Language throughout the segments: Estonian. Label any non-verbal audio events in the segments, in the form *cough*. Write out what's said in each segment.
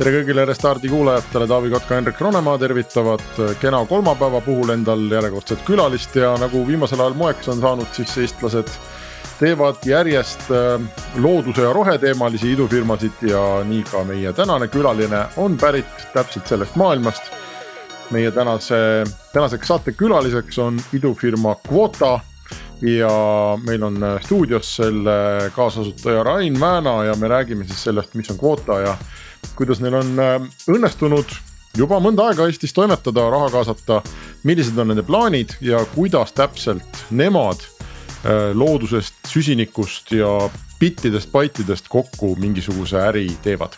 tere kõigile Restardi kuulajatele, Taavi Kotka, Hendrik Ronemaa tervitavad kena kolmapäeva puhul endal järjekordset külalist ja nagu viimasel ajal moeks on saanud, siis eestlased teevad järjest äh, looduse ja roheteemalisi idufirmasid ja nii ka meie tänane külaline on pärit täpselt sellest maailmast. meie tänase, tänaseks saatekülaliseks on idufirma Quota ja meil on stuudios selle kaasasutaja Rain Vääna ja me räägime siis sellest, mis on Quota ja kuidas neil on äh, õnnestunud juba mõnda aega Eestis toimetada, raha kaasata. millised on nende plaanid ja kuidas täpselt nemad äh, loodusest, süsinikust ja bittidest, baitidest kokku mingisuguse äri teevad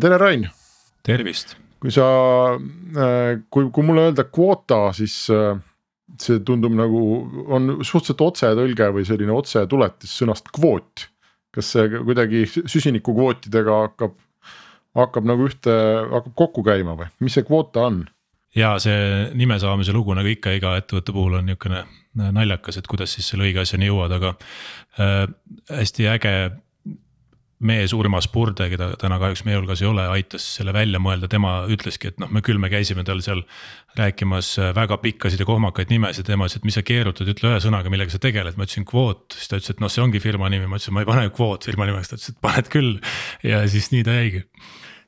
tere, Rain. tervist. kui sa, äh, kui, kui mulle öelda kvoota, siis äh, see tundub nagu on suhteliselt otsetõlge või selline otsetuletis sõnast kvoot. kas see kuidagi süsinikukvootidega hakkab, hakkab nagu ühte, hakkab kokku käima või mis see kvoota on? ja see nime saamise lugu nagu ikka iga ettevõtte puhul on niisugune naljakas, et kuidas siis selle õige asjani jõuad, aga äh, hästi äge meie suurima Spurde, keda täna kahjuks meie hulgas ei ole, aitas selle välja mõelda, tema ütleski, et noh, me küll me käisime tal seal rääkimas äh, väga pikkasid ja kohmakaid nimesid, tema ütles, et mis sa keerutad, ütle ühe sõnaga, millega sa tegeled, ma ütlesin kvoot, siis ta ütles, et noh, see ongi firma nimi, ma ütlesin, ma ei pane kvoot firma nimeks, ta ütles, et paned küll. Ja siis nii ta jäigi.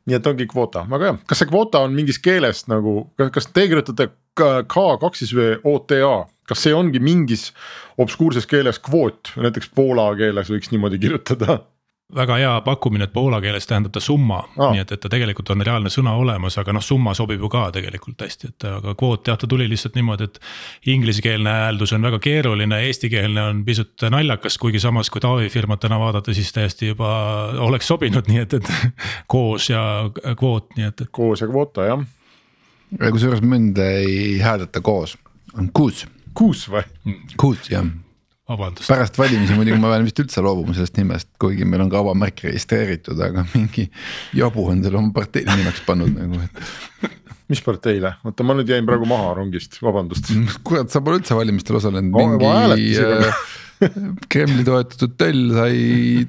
nii et ongi kvoota, väga hea, kas see kvoota on mingis keeles nagu, kas te kirjutate K kaks siis või OTA, kas see ongi mingis obskuurses keeles kvoot, näiteks poola keeles võiks niimoodi kirjutada väga hea pakkumine, et poola keeles tähendab ta summa ah., nii et, et ta tegelikult on reaalne sõna olemas, aga noh, summa sobib ju ka tegelikult hästi, et aga kvoot jah, ta tuli lihtsalt niimoodi, et. Inglisekeelne hääldus on väga keeruline, eestikeelne on pisut naljakas, kuigi samas, kui Taavi firmat täna vaadata, siis täiesti juba oleks sobinud, nii et, et *laughs* koos ja kvoot, nii et, et. koos ja kvoota jah. kusjuures mind ei hääldata koos, on kuus. kuus või? kuus jah vabandust. pärast valimisi muidugi ma pean vist üldse loobuma sellest nimest, kuigi meil on kaubamärk registreeritud, aga mingi jobu on selle oma parteile nimeks pannud nagu, et. mis parteile, oota, ma nüüd jäin praegu maha rongist, vabandust. kurat, sa pole üldse valimistel osalenud, mingi äh, Kremli toetatud töll sai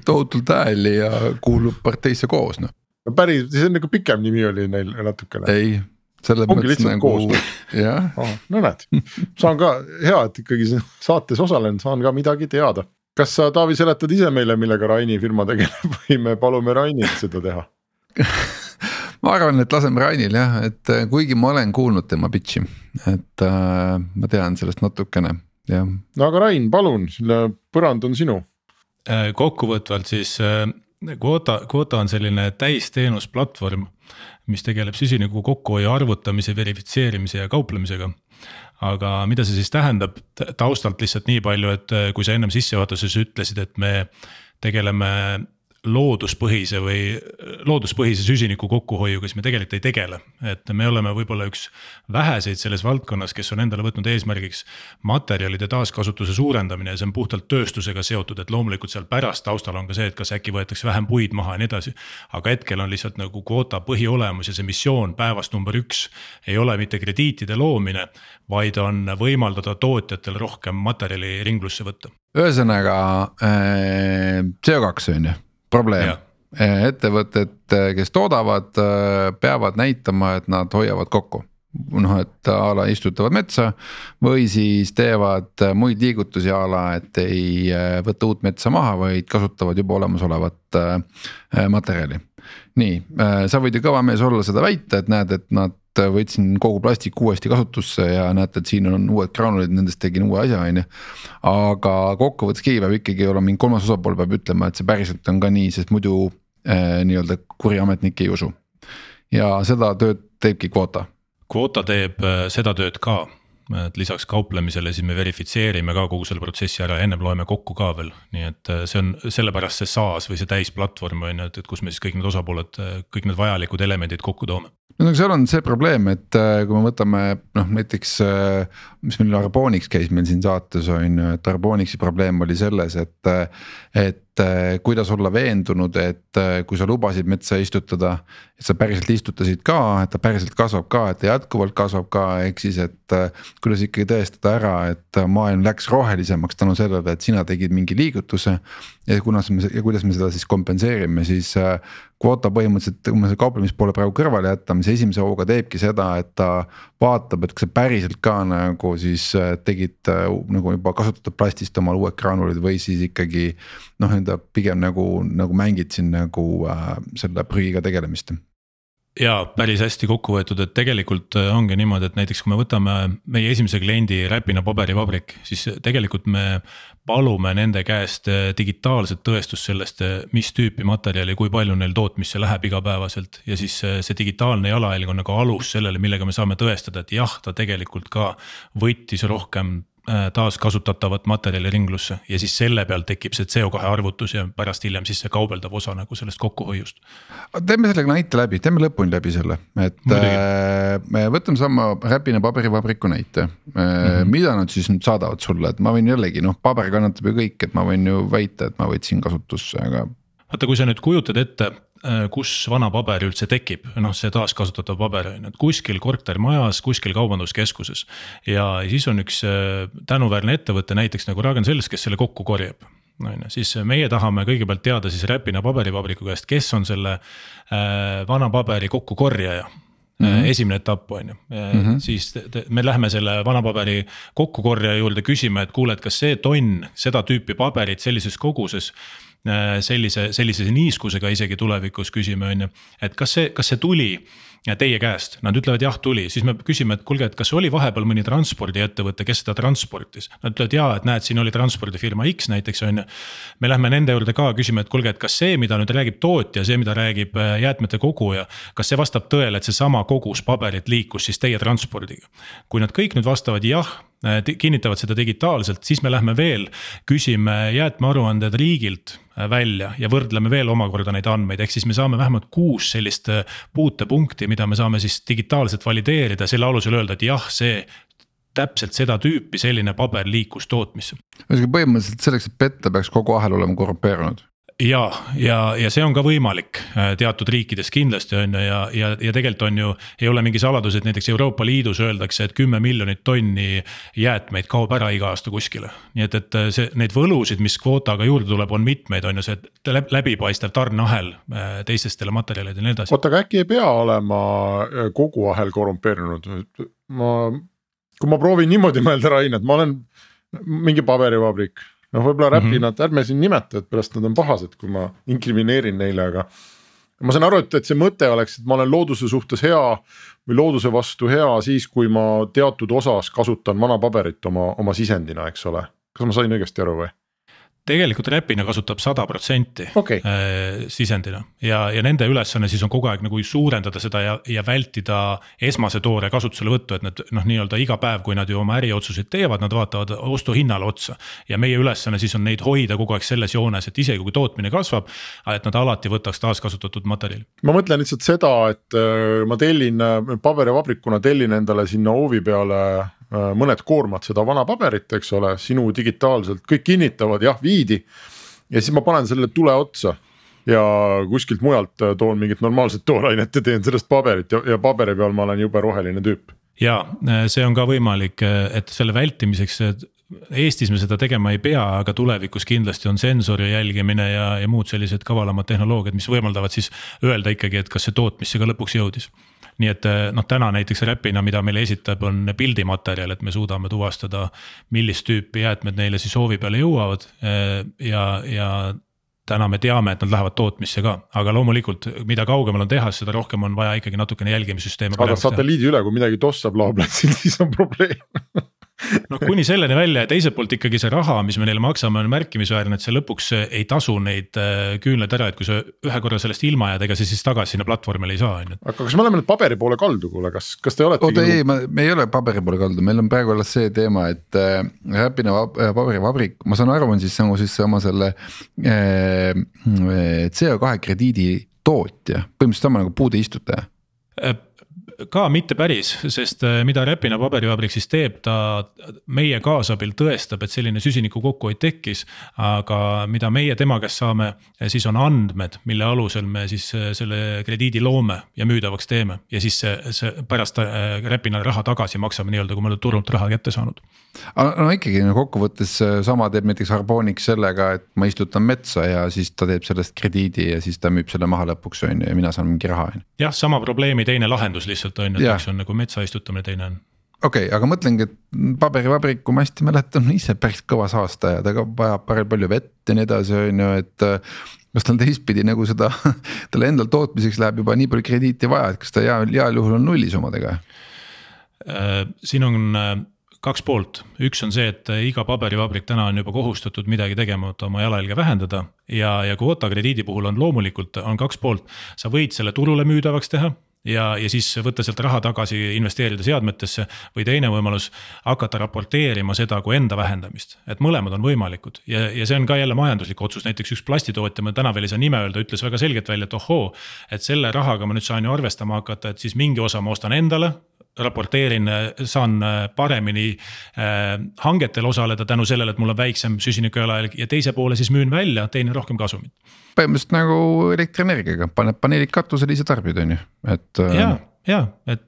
tohutult hääli ja kuulub parteisse koos noh. no päris, see on nagu pikem nimi oli neil natukene. ei selles ongi lihtsalt nagu, *laughs* jah oh,, no näed, saan ka hea, et ikkagi saates osalen, saan ka midagi teada. kas sa, Taavi, seletad ise meile, millega Raini firma tegeleb või me palume Rainil seda teha *laughs* ma arvan, et laseme Rainil jah, et äh, kuigi ma olen kuulnud tema pitch'i, et äh, ma tean sellest natukene, jah. no aga Rain, palun, selle põrand on sinu. Äh, kokkuvõtvalt siis äh, Quota, Quota on selline täisteenusplatvorm mis tegeleb süsiniku kokkuhoiu arvutamise, verifitseerimise ja kauplemisega. aga mida see siis tähendab, taustalt lihtsalt nii palju, et kui sa ennem sissejuhatuses ütlesid, et me tegeleme looduspõhise või looduspõhise süsiniku kokkuhoiuga, siis me tegelikult ei tegele. et me oleme võib-olla üks väheseid selles valdkonnas, kes on endale võtnud eesmärgiks materjalide taaskasutuse suurendamine ja see on puhtalt tööstusega seotud, et loomulikult seal pärast taustal on ka see, et kas äkki võetakse vähem puid maha ja nii edasi. aga hetkel on lihtsalt nagu kvoota põhiolemus ja see missioon päevast number üks ei ole mitte krediitide loomine, vaid on võimaldada tootjatel rohkem materjali ringlusse võtta. ühesõnaga äh, CO2 on ju probleem. ettevõtted, kes toodavad, peavad näitama, et nad hoiavad kokku noh, et a la istutavad metsa või siis teevad muid liigutusi a la, et ei võta uut metsa maha, vaid kasutavad juba olemasolevat materjali. nii, sa võid ju kõva mees olla seda väita, et näed, et nad võtsin kogu plastiku uuesti kasutusse ja näete, et siin on uued graanulid, nendest tegin uue asja, on ju. aga kokkuvõttes keegi peab ikkagi olema, mingi kolmas osapool peab ütlema, et see päriselt on ka nii, sest muidu äh, nii-öelda kuri ametnik ei usu. ja seda tööd teebki kvoota. kvoota teeb äh, seda tööd ka et lisaks kauplemisele siis me verifitseerime ka kogu selle protsessi ära ja ennem loeme kokku ka veel, nii et äh, see on sellepärast see SaaS või see täisplatvorm on ju, et, et kus me siis kõik need osapooled, äh, kõik need vajalikud elemendid kokku toome. No seal on see probleem, et äh, kui me võtame noh, näiteks mis meil Arbonix käis meil siin saates on ju, et Arbonixi probleem oli selles, et, et et kuidas olla veendunud, et kui sa lubasid metsa istutada. et sa päriselt istutasid ka, et ta päriselt kasvab ka, et ta jätkuvalt kasvab ka, ehk siis, et kuidas ikkagi tõestada ära, et maailm läks rohelisemaks tänu sellele, et sina tegid mingi liigutuse. Ja kunas me ja kuidas me seda siis kompenseerime, siis kvoota põhimõtteliselt, kui me selle kauplemispoole praegu kõrvale jätame, siis esimese hooga teebki seda, et ta vaatab, et kas sa päriselt ka nagu siis äh, tegid äh, nagu juba kasutatud plastist omale uued graanulid või siis ikkagi. noh, enda pigem nagu, nagu mängid siin nagu äh, selle prügiga tegelemist ja päris hästi kokku võetud, et tegelikult äh, ongi niimoodi, et näiteks kui me võtame meie esimese kliendi Räpina paberivabrik, siis tegelikult me palume nende käest äh, digitaalset tõestust sellest, äh, mis tüüpi materjali, kui palju neil tootmisse läheb igapäevaselt. ja siis see digitaalne jalajälg on nagu alus sellele, millega me saame tõestada, et jah, ta tegelikult ka võttis rohkem taaskasutatavat materjali ringlusse ja siis selle pealt tekib see CO2 arvutus ja pärast hiljem siis see kaubeldav osa nagu sellest kokkuhoiust. teeme selle näite läbi, teeme lõpuni läbi selle, et äh, me võtame sama Räpina paberivabriku näite äh,. Mm -hmm. mida nad siis nüüd saadavad sulle, et ma võin jällegi noh, paber kannatab ju kõik, et ma võin ju väita, et ma võtsin kasutusse, aga. vaata, kui sa nüüd kujutad ette Äh, kus vana paber üldse tekib, noh, see taaskasutatav paber on ju, et kuskil kortermajas, kuskil kaubanduskeskuses. ja siis on üks äh, tänuväärne ettevõte, näiteks nagu Ragn-Sells, kes selle kokku korjab on ju, siis meie tahame kõigepealt teada siis Räpina paberivabriku käest, kes on selle äh, vana paberi kokkukorjaja Mm -hmm. esimene etapp on ju -hmm. siis me lähme selle vana paberi kokkukorjaja juurde, küsime, et kuule, et kas see tonn seda tüüpi paberit sellises koguses Äh, sellise, sellise niiskusega isegi tulevikus küsime, on ju. et kas see, kas see tuli teie käest, nad ütlevad jah, tuli, siis me küsime, et kuulge, et kas oli vahepeal mõni transpordiettevõte, kes seda transportis. Nad ütlevad ja, et näed, siin oli transpordifirma X näiteks on ju. me lähme nende juurde ka, küsime, et kuulge, et kas see, mida nüüd räägib tootja, see, mida räägib äh, jäätmete koguja. kas see vastab tõele, et seesama kogus paberit liikus siis teie transpordiga? kui nad kõik nüüd vastavad jah Äh, kinnitavad seda digitaalselt, siis me lähme veel, küsime jäätmearuanded riigilt äh, välja ja võrdleme veel omakorda neid andmeid, ehk siis me saame vähemalt kuus sellist äh, puutepunkti, mida me saame siis digitaalselt valideerida, selle alusel öelda, et jah, see täpselt seda tüüpi selline paber liikus tootmisse. ühesõnaga põhimõtteliselt selleks, et petta, peaks kogu ahel olema korrumpeerunud ja, ja, ja see on ka võimalik äh, teatud riikides kindlasti on ju ja, ja, ja tegelikult on ju, ei ole mingi saladus, et näiteks Euroopa Liidus öeldakse, et kümme miljonit tonni jäätmeid kaob ära iga aasta kuskile. nii et, et äh, see, neid võlusid, mis kvootaga juurde tuleb, on mitmeid, on ju see läbipaistev tarneahel äh, teistestele materjalidele ja nii edasi. oota, aga äkki ei pea olema kogu ahel korrumpeerunud, ma, kui ma proovin niimoodi mõelda, Rain, et ma olen mingi paberivabrik noh, võib-olla Räpinat mm -hmm. ärme siin nimeta, et pärast nad on pahased, kui ma inkrimineerin neile, aga. ma saan aru, et, et see mõte oleks, et ma olen looduse suhtes hea või looduse vastu hea siis, kui ma teatud osas kasutan vana paberit oma, oma sisendina, eks ole. kas ma sain õigesti aru või? Tegelikult Räpina kasutab sada protsenti okay. Äh, sisendina ja, ja nende ülesanne siis on kogu aeg nagu suurendada seda ja, ja vältida esmase toore kasutuselevõttu, et nad noh, nii-öelda iga päev, kui nad ju oma äriotsuseid teevad, nad vaatavad ostuhinnale otsa. ja meie ülesanne siis on neid hoida kogu aeg selles joones, et isegi kui tootmine kasvab, et nad alati võtaks taaskasutatud materjali. ma mõtlen lihtsalt seda, et äh, ma tellin äh, paberivabrikuna tellin endale sinna hoovi peale mõned koormad seda vana paberit, eks ole, sinu digitaalselt, kõik kinnitavad jah, viidi. ja siis ma panen selle tule otsa ja kuskilt mujalt äh, toon mingit normaalset toorainet ja teen sellest paberit ja, ja paberi peal ma olen jube roheline tüüp. ja äh, see on ka võimalik, et selle vältimiseks Eestis me seda tegema ei pea, aga tulevikus kindlasti on sensori jälgimine ja, ja muud sellised kavalamad tehnoloogiad, mis võimaldavad siis öelda ikkagi, et kas see tootmisse ka lõpuks jõudis nii et eh, noh, täna näiteks Räpina, mida meile esitab, on pildimaterjal, et me suudame tuvastada, millist tüüpi jäätmed neile siis hoovi peale jõuavad. Eh, ja, ja täna me teame, et nad lähevad tootmisse ka, aga loomulikult, mida kaugemal on tehas, seda rohkem on vaja ikkagi natukene jälgimissüsteeme. aga satelliidi üle, kui midagi tossab laoplatsil, siis on probleem *laughs* *laughs* noh, kuni selleni välja ja teiselt poolt ikkagi see raha, mis me neile maksame, on märkimisväärne, et see lõpuks ei tasu neid äh, küünlaid ära, et kui sa ühe korra sellest ilma jääd, ega sa siis tagasi sinna platvormile ei saa, on ju. aga kas me oleme nüüd paberi poole kaldu, kuule, kas, kas te olete? oota ei, me ei ole paberi poole kaldu, meil on praegu alles see teema, et äh, Räpina äh, paberivabrik, ma saan aru, on siis nagu siis oma selle äh, CO2 krediidi tootja, põhimõtteliselt sama nagu puude istutaja äh, ka mitte päris, sest äh, mida Räpina paberivabrik siis teeb, ta meie kaasabil tõestab, et selline süsiniku kokkuhoid tekkis. aga mida meie tema käest saame, siis on andmed, mille alusel me siis selle krediidi loome ja müüdavaks teeme. ja siis see, see pärast Räpinale raha tagasi maksame nii-öelda, kui me oleme turult raha kätte saanud. no ikkagi no kokkuvõttes sama teeb näiteks Harbonik sellega, et ma istutan metsa ja siis ta teeb sellest krediidi ja siis ta müüb selle maha lõpuks on ju ja mina saan mingi raha on ju. jah, sama probleemi teine lahendus lihtsalt on ju, et üks on nagu metsa istutamine, teine on okei okay,, aga mõtlengi, et paberivabrik, kui ma hästi mäletan, on ise päris kõva saastaja, ta ka vajab päris palju vett ja nii edasi, on ju, et. kas tal teistpidi nagu seda, *laughs* talle endal tootmiseks läheb juba nii palju krediiti vaja, et kas ta heal, heal juhul on nullis omadega? Äh, siin on äh, kaks poolt, üks on see, et iga paberivabrik täna on juba kohustatud midagi tegema, et oma jalajälge vähendada. ja, ja kvoota krediidi puhul on loomulikult on kaks poolt, sa võid selle turule müüdavaks teha ja, ja siis võtta sealt raha tagasi, investeerida seadmetesse. või teine võimalus, hakata raporteerima seda kui enda vähendamist, et mõlemad on võimalikud ja, ja see on ka jälle majanduslik otsus, näiteks üks plastitootja, ma täna veel ei saa nime öelda, ütles väga selgelt välja, et ohoo. et selle rahaga ma nüüd saan ju arvestama hakata, et siis mingi osa ma ostan endale raporteerin, saan äh, paremini äh, hangetel osaleda tänu sellele, et mul on väiksem süsiniku jalajälg ja teise poole siis müün välja, teenin rohkem kasumit. põhimõtteliselt nagu elektrienergiaga, paned paneelid katusele, ise tarbid, on ju, et. Äh, ja, ja, et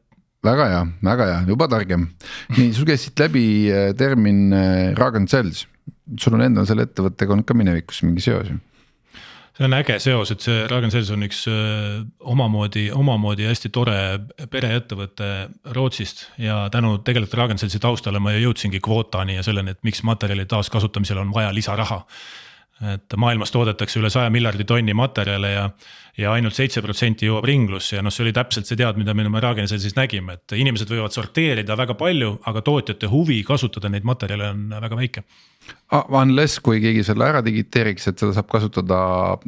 väga hea, väga hea, juba targem. nii, sul käis siit läbi termin Rag n Cells, sul on endal selle ettevõttega olnud ka minevikus mingi seos ju see on äge seos, et see Ragen Sales on üks äh, omamoodi, omamoodi hästi tore pereettevõte Rootsist. ja tänu tegelikult Ragen Salesi taustale ma jõudsingi kvootani ja selleni, et miks materjali taaskasutamisel on vaja lisaraha. Et maailmas toodetakse üle saja miljardi tonni materjale ja, ja ainult seitse protsenti jõuab ringlusse ja noh, see oli täpselt see tead, mida me Ragen Salesis nägime, et inimesed võivad sorteerida väga palju, aga tootjate huvi kasutada neid materjale on väga väike. Unless kui keegi selle ära digiteeriks, et seda saab kasutada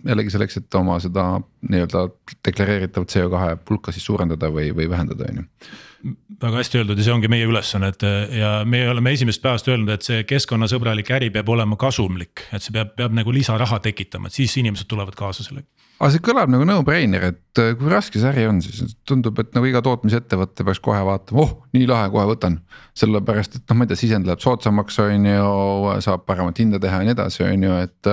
jällegi selleks, et oma seda nii-öelda deklareeritavat CO2 pulka siis suurendada või, või vähendada, on ju väga hästi öeldud ja see ongi meie ülesanne, et ja me oleme esimesest päevast öelnud, et see keskkonnasõbralik äri peab olema kasumlik, et see peab, peab nagu lisaraha tekitama, et siis inimesed tulevad kaasa sellega aga see kõlab nagu no-brainer, et äh, kui raske see äri on, siis tundub, et nagu iga tootmisettevõte peaks kohe vaatama, oh nii lahe, kohe võtan. sellepärast, et noh, ma ei tea, sisend läheb soodsamaks, on ju, saab paremat hinda teha ja nii edasi, on ju, et.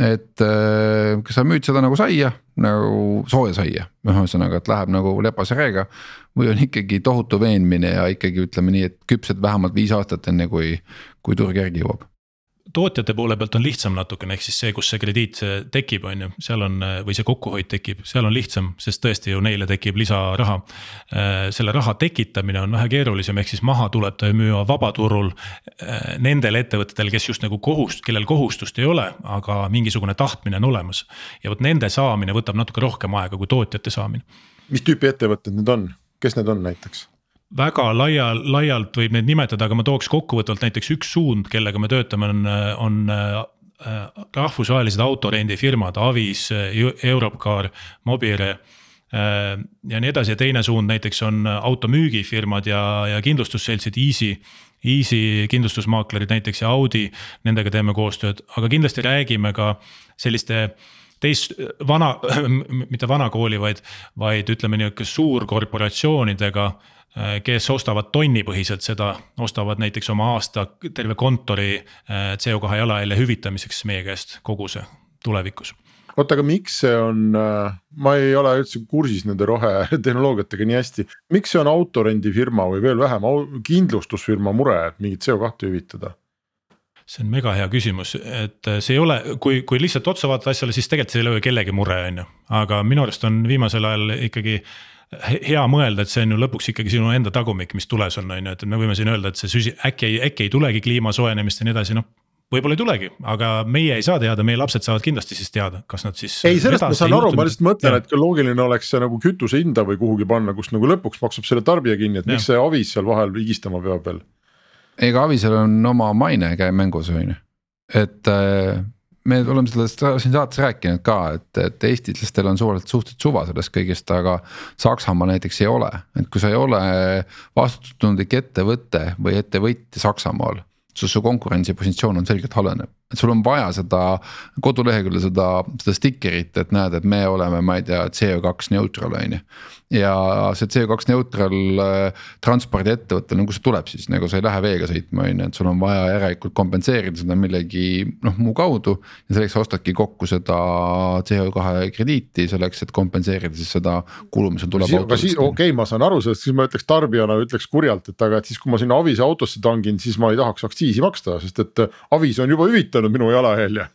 Et äh, kas sa müüd seda nagu saia, nagu sooja saia, ühesõnaga, et läheb nagu lepase reega. või on ikkagi tohutu veenmine ja ikkagi ütleme nii, et küpsed vähemalt viis aastat, enne kui, kui turg järgi jõuab tootjate poole pealt on lihtsam natukene, ehk siis see, kus see krediit tekib, on ju, seal on või see kokkuhoid tekib, seal on lihtsam, sest tõesti ju neile tekib lisaraha. Selle raha tekitamine on vähe keerulisem, ehk siis maha tuleta ja müüa vabaturul nendel ettevõtetel, kes just nagu kohust, kellel kohustust ei ole, aga mingisugune tahtmine on olemas. ja vot nende saamine võtab natuke rohkem aega kui tootjate saamine. mis tüüpi ettevõtted need on, kes need on näiteks? Väga laia, laialt võib neid nimetada, aga ma tooks kokkuvõtvalt näiteks üks suund, kellega me töötame, on, on äh, rahvusvahelised autorendifirmad, Avis, Europcar, Mobire äh, ja nii edasi ja teine suund näiteks on automüügifirmad ja, ja kindlustusseltsid Easy. Easy kindlustusmaaklerid näiteks ja Audi, nendega teeme koostööd, aga kindlasti räägime ka selliste teist vana, *clears throat* mitte vanakooli, vaid, vaid ütleme nihuke suurkorporatsioonidega kes ostavad tonnipõhiselt seda, ostavad näiteks oma aasta terve kontori äh, CO2 jalajälje hüvitamiseks meie käest koguse tulevikus oota, aga miks see on, äh, ma ei ole üldse kursis nende rohetehnoloogiatega nii hästi, miks see on autorendifirma või veel vähem kindlustusfirma mure, et mingit CO2 hüvitada? See on mega hea küsimus, et see ei ole, kui, kui lihtsalt otsa vaadata asjale, siis tegelikult see ei ole kellegi mure, on ju. aga minu arust on viimasel ajal ikkagi hea mõelda, et see on ju lõpuks ikkagi sinu enda tagumik, mis tules on, on ju, et me võime siin öelda, et see süsi, äkki, äkki ei tulegi kliima soojenemist ja nii edasi, noh võib-olla ei tulegi, aga meie ei saa teada, meie lapsed saavad kindlasti siis teada, kas nad siis. ei, sellest ma saan aru, ma lihtsalt mõtlen, et kui loogiline oleks see nagu kütuse hinda või kuhugi panna, kus nagu lõpuks maksab selle tarbija kinni, et ja. miks see avis seal vahel higistama peab veel. Ega avisel on oma maine käib mängus, on ju, et äh, me oleme sellest siin saates rääkinud ka, et, et eestlastel on suvalalt suhteliselt suva sellest kõigest, aga Saksamaal näiteks ei ole, et kui sa ei ole vastutustundlik ettevõte või ettevõtja Saksamaal. siis su konkurentsipositsioon on selgelt halveneb, et sul on vaja seda koduleheküljel seda, seda sticker'it, et näed, et me oleme, ma ei tea, CO2 neutral on ju ja see CO2 neutral äh, transpordiettevõte, no kust see tuleb siis, nagu sa ei lähe veega sõitma, on ju, et sul on vaja järelikult kompenseerida seda millegi noh, muu kaudu. ja selleks ostadki kokku seda CO2 krediiti selleks, et kompenseerida siis seda kulu, mis sul tuleb. okei okay,, ma saan aru sellest, siis ma ütleks tarbijana ütleks kurjalt, et aga et siis, kui ma sinna Avise autosse tangin, siis ma ei tahaks aktsiisi maksta, sest et Avis on juba hüvitanud minu jalajälje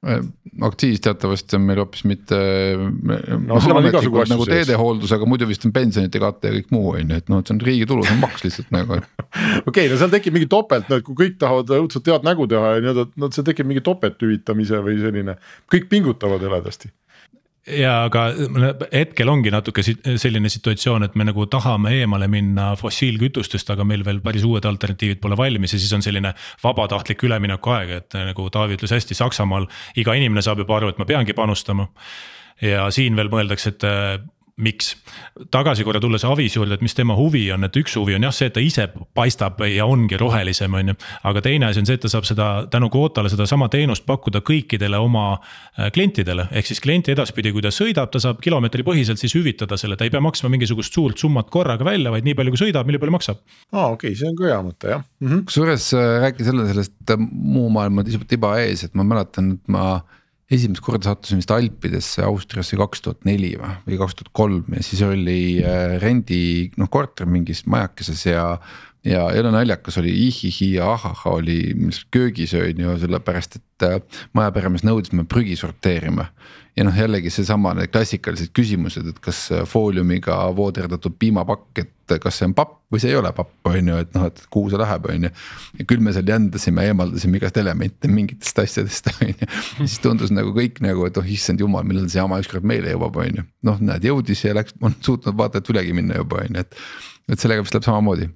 Äh, aktsiis teatavasti on meil hoopis mitte. no on igasugu asju nagu sees. teedeholdus, aga muidu vist on pensionite kate ja kõik muu on ju, et noh, et see on riigi tulu, see on maks lihtsalt nagu, *laughs* okei okay,, no seal tekib mingi topelt, no et kui kõik tahavad õudselt head nägu teha ja nii-öelda, no seal tekib mingi topelthüvitamise või selline, kõik pingutavad hõledasti ja aga hetkel ongi natuke selline situatsioon, et me nagu tahame eemale minna fossiilkütustest, aga meil veel päris uued alternatiivid pole valmis ja siis on selline vabatahtlik üleminekuaeg, et nagu Taavi ütles hästi, Saksamaal iga inimene saab juba aru, et ma peangi panustama. ja siin veel mõeldakse, et miks. tagasi korra tulles Avis juurde, et mis tema huvi on, et üks huvi on jah see, et ta ise paistab ja ongi rohelisem, on ju. aga teine asi on see, et ta saab seda tänu kvootale sedasama teenust pakkuda kõikidele oma äh, klientidele. ehk siis klient edaspidi, kui ta sõidab, ta saab kilomeetripõhiselt siis hüvitada selle, ta ei pea maksma mingisugust suurt summat korraga välja, vaid nii palju kui sõidab, nii palju maksab. aa ah, okei okay,, see on ka hea mõte jah mm -hmm.. kusjuures äh, rääkides jälle sellest äh, muu maailma tiba ees, et ma mäletan, et ma esimest korda sattusin vist Alpidesse Austriasse kaks tuhat neli või, või kaks tuhat kolm ja siis oli äh, rendi noh korter mingis majakeses ja. ja jälle naljakas oli ihihi ja ahaha oli köögis on ju sellepärast, et äh, majaperemees nõudis me prügi sorteerima ja noh, jällegi seesama need klassikalised küsimused, et kas fooliumiga vooderdatud piimapakk, et kas see on papp või see ei ole papp, on ju, et noh, et kuhu see läheb, on ju. ja küll me seal jändasime, eemaldasime igast elemente mingitest asjadest, *laughs* on ju. siis tundus nagu kõik nagu, et oh issand jumal, millal see jama ükskord meile jõuab, on ju. noh, näed jõudis ja läks, on suutnud vaata et ülegi minna juba on ju, et, et sellega vist läheb samamoodi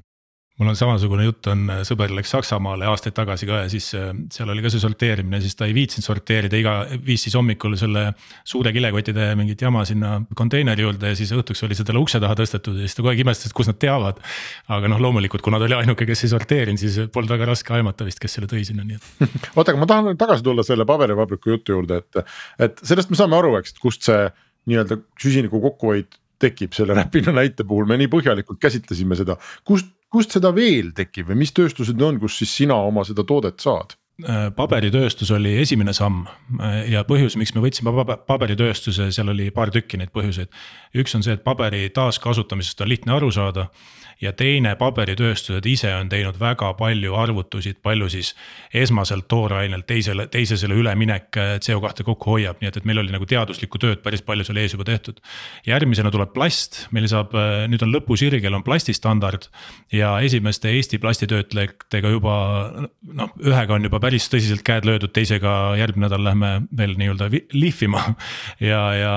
mul on samasugune jutt on, äh, sõber läks Saksamaale aastaid tagasi ka ja siis äh, seal oli ka see sorteerimine, siis ta ei viitsinud sorteerida, iga viis siis hommikul selle suure kilekottide mingit jama sinna konteineri juurde ja siis õhtuks oli see talle ukse taha tõstetud ja siis ta kogu aeg imestas, et kust nad teavad. aga noh, loomulikult, kuna ta oli ainuke, kes ei sorteerinud, siis polnud väga raske aimata vist, kes selle tõi sinna, nii et. *laughs* oota, aga ma tahan tagasi tulla selle paberivabriku jutu juurde, et, et sellest me saame aru, eks, kust see nii-öelda süsiniku kokkuhoid tekib selle Räpina näite puhul, me nii põhjalikult käsitlesime seda, kust kust seda veel tekib või mis tööstused on, kus siis sina oma seda toodet saad? Äh, paberitööstus oli esimene samm äh, ja põhjus, miks me võtsime paberitööstuse, seal oli paar tükki neid põhjuseid. üks on see, et paberi taaskasutamisest on lihtne aru saada ja teine, paberitööstused ise on teinud väga palju arvutusi, palju siis esmaselt toorainelt teisele, teisesele üleminek äh, CO2 kokku hoiab, nii et, et meil oli nagu teaduslikku tööd päris palju seal ees juba tehtud. järgmisena tuleb plast, meil saab, äh, nüüd on lõpusirgel on plastistandard. Ja esimeste Eesti plastitöötlejatega juba noh, ühega on juba päris tõsiselt käed löödud, teisega järgmine nädal lähme veel nii-öelda lihvima. Ja, ja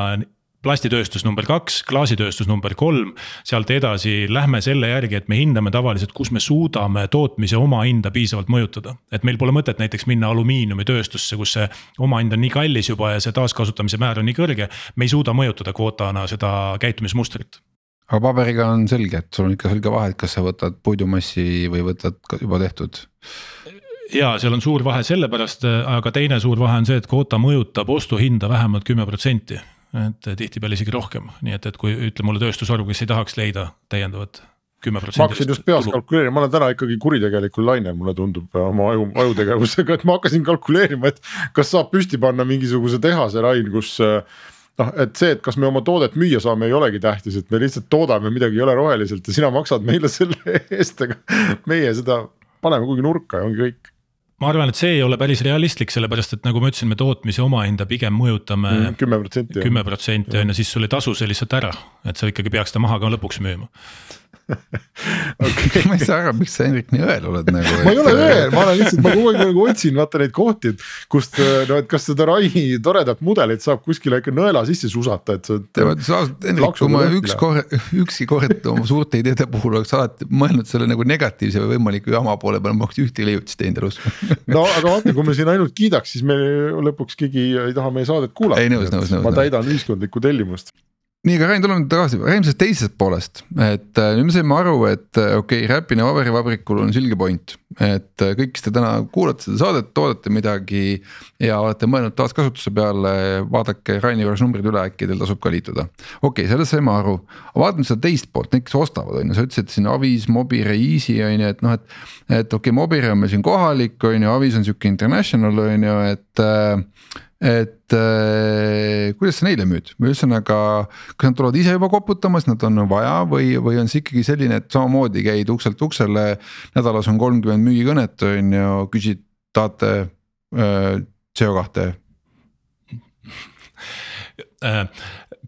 plastitööstus number kaks, klaasitööstus number kolm, sealt edasi lähme selle järgi, et me hindame tavaliselt, kus me suudame tootmise omahinda piisavalt mõjutada. et meil pole mõtet näiteks minna alumiiniumitööstusse, kus see omahind on nii kallis juba ja see taaskasutamise määr on nii kõrge, me ei suuda mõjutada kvootana seda käitumismustrit. aga paberiga on selge, et sul on ikka selge vahe, et kas sa võtad puidumassi või võtad juba tehtud. ja seal on suur vahe sellepärast, aga teine suur vahe on see, et kvoota mõjutab ostuhinda vähemalt kümme protsenti et tihtipeale isegi rohkem, nii et, et kui ütle mulle tööstusharu, kes ei tahaks leida täiendavat kümme protsenti. ma hakkasin just peas kalkuleerima, ma olen täna ikkagi kuritegelikul lainel, mulle tundub oma aju, ajutegevusega, et ma hakkasin kalkuleerima, et kas saab püsti panna mingisuguse tehase, Rain, kus noh, et see, et kas me oma toodet müüa saame, ei olegi tähtis, et me lihtsalt toodame midagi jõle roheliselt ja sina maksad meile selle *laughs* eest, aga meie seda paneme kuhugi nurka ja ongi kõik ma arvan, et see ei ole päris realistlik, sellepärast et nagu ma ütlesin, me tootmise omahinda pigem mõjutame mm, kümme protsenti. kümme protsenti on ju, siis sul ei tasu see lihtsalt ära, et sa ikkagi peaks ta maha ka lõpuks müüma *laughs* okay. ma ei saa aru, miks sa Hendrik nii õel oled nagu. ma ei ole õel, ma olen lihtsalt, ma kogu aeg nagu otsin vaata neid kohti, et kust no, et kas seda Rai toredat mudelit saab kuskile ikka nõela sisse susata, et sa. Hendrik, kui ma üks korra, üksi kord oma suurte ideede puhul oleks alati mõelnud selle nagu negatiivse või võimaliku jama poole peale, ma oleks ühtegi leiutist teinud elus *laughs* no aga vaata, kui me siin ainult kiidaks, siis me lõpuks keegi ei taha meie saadet kuulata. ei nõus, nõus, nõus. ma täidan ühiskondlikku tellimust nii, aga Rain, tuleme tagasi, räägime sellest teisest poolest, et äh, nüüd me saime aru, et äh, okei okay,, Räpina paberivabrikul on selge point. et äh, kõik, kes te täna kuulate seda saadet, toodate midagi ja olete mõelnud taaskasutuse peale, vaadake Raini juures numbrid üle, äkki teil tasub ka liituda. okei okay,, sellest saime aru, aga vaatame seda teist poolt, need, kes ostavad, on ju, sa ütlesid siin Avis, Mobire, Easy on ju, et noh, et. et okei okay,, Mobire on meil siin kohalik, on ju, Avis on sihuke international on ju, et et äh, kuidas sa neile müüd või ühesõnaga, kas nad tulevad ise juba koputamas, nad on vaja või, või on see ikkagi selline, et samamoodi käid ukselt uksele. nädalas on kolmkümmend müügikõnet on ju, küsid, tahate äh, CO2 äh,